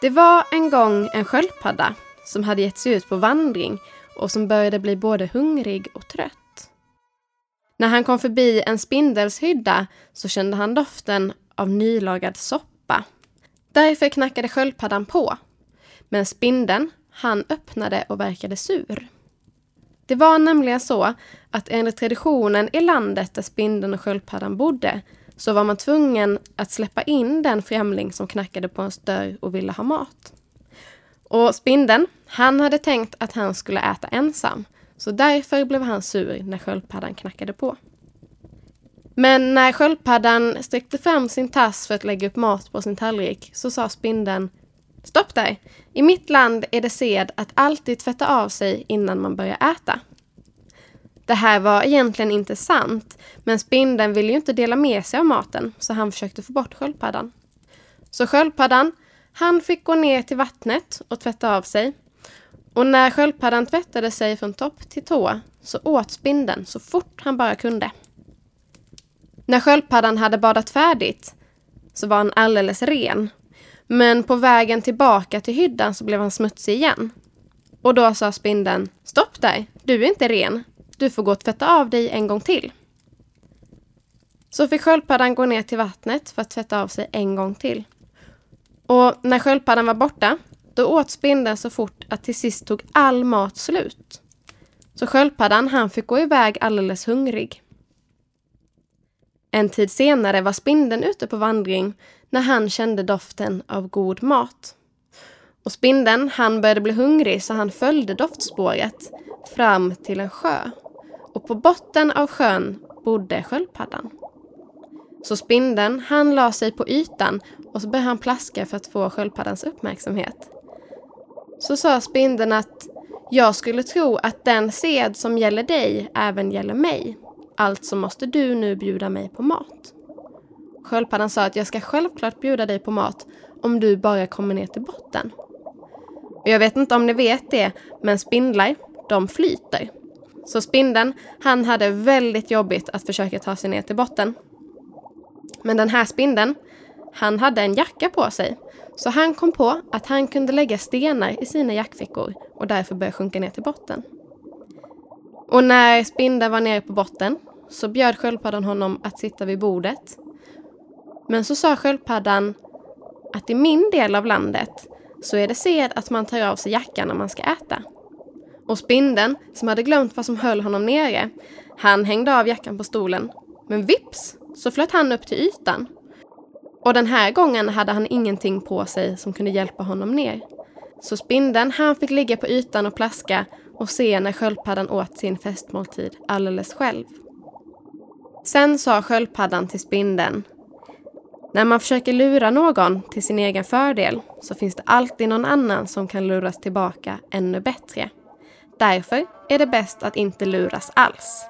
Det var en gång en sköldpadda som hade gett sig ut på vandring och som började bli både hungrig och trött. När han kom förbi en spindelshydda så kände han doften av nylagad soppa. Därför knackade sköldpaddan på. Men spindeln, han öppnade och verkade sur. Det var nämligen så att enligt traditionen i landet där spindeln och sköldpaddan bodde så var man tvungen att släppa in den främling som knackade på ens dörr och ville ha mat. Och spindeln, han hade tänkt att han skulle äta ensam, så därför blev han sur när sköldpaddan knackade på. Men när sköldpaddan sträckte fram sin tass för att lägga upp mat på sin tallrik så sa spindeln Stopp där! I mitt land är det sed att alltid tvätta av sig innan man börjar äta. Det här var egentligen inte sant, men spindeln ville ju inte dela med sig av maten, så han försökte få bort sköldpaddan. Så sköldpaddan, han fick gå ner till vattnet och tvätta av sig. Och när sköldpaddan tvättade sig från topp till tå så åt spindeln så fort han bara kunde. När sköldpaddan hade badat färdigt så var han alldeles ren. Men på vägen tillbaka till hyddan så blev han smutsig igen. Och då sa spindeln, stopp där, du är inte ren. Du får gå och tvätta av dig en gång till. Så fick sköldpaddan gå ner till vattnet för att tvätta av sig en gång till. Och när sköldpaddan var borta, då åt spindeln så fort att till sist tog all mat slut. Så sköldpaddan han fick gå iväg alldeles hungrig. En tid senare var spindeln ute på vandring när han kände doften av god mat. Och spindeln han började bli hungrig så han följde doftspåret fram till en sjö. Och på botten av sjön bodde sköldpaddan. Så spindeln han la sig på ytan och så började han plaska för att få sköldpaddans uppmärksamhet. Så sa spindeln att jag skulle tro att den sed som gäller dig även gäller mig. Alltså måste du nu bjuda mig på mat. Sköldpaddan sa att jag ska självklart bjuda dig på mat om du bara kommer ner till botten. Och jag vet inte om ni vet det, men spindlar, de flyter. Så spindeln, han hade väldigt jobbigt att försöka ta sig ner till botten. Men den här spindeln, han hade en jacka på sig. Så han kom på att han kunde lägga stenar i sina jackfickor och därför börja sjunka ner till botten. Och när spindeln var nere på botten så bjöd sköldpaddan honom att sitta vid bordet. Men så sa sköldpaddan att i min del av landet så är det sed att man tar av sig jackan när man ska äta. Och spindeln, som hade glömt vad som höll honom nere, han hängde av jackan på stolen. Men vips så flöt han upp till ytan. Och den här gången hade han ingenting på sig som kunde hjälpa honom ner. Så spindeln, han fick ligga på ytan och plaska och se när sköldpaddan åt sin festmåltid alldeles själv. Sen sa sköldpaddan till spindeln när man försöker lura någon till sin egen fördel så finns det alltid någon annan som kan luras tillbaka ännu bättre. Därför är det bäst att inte luras alls.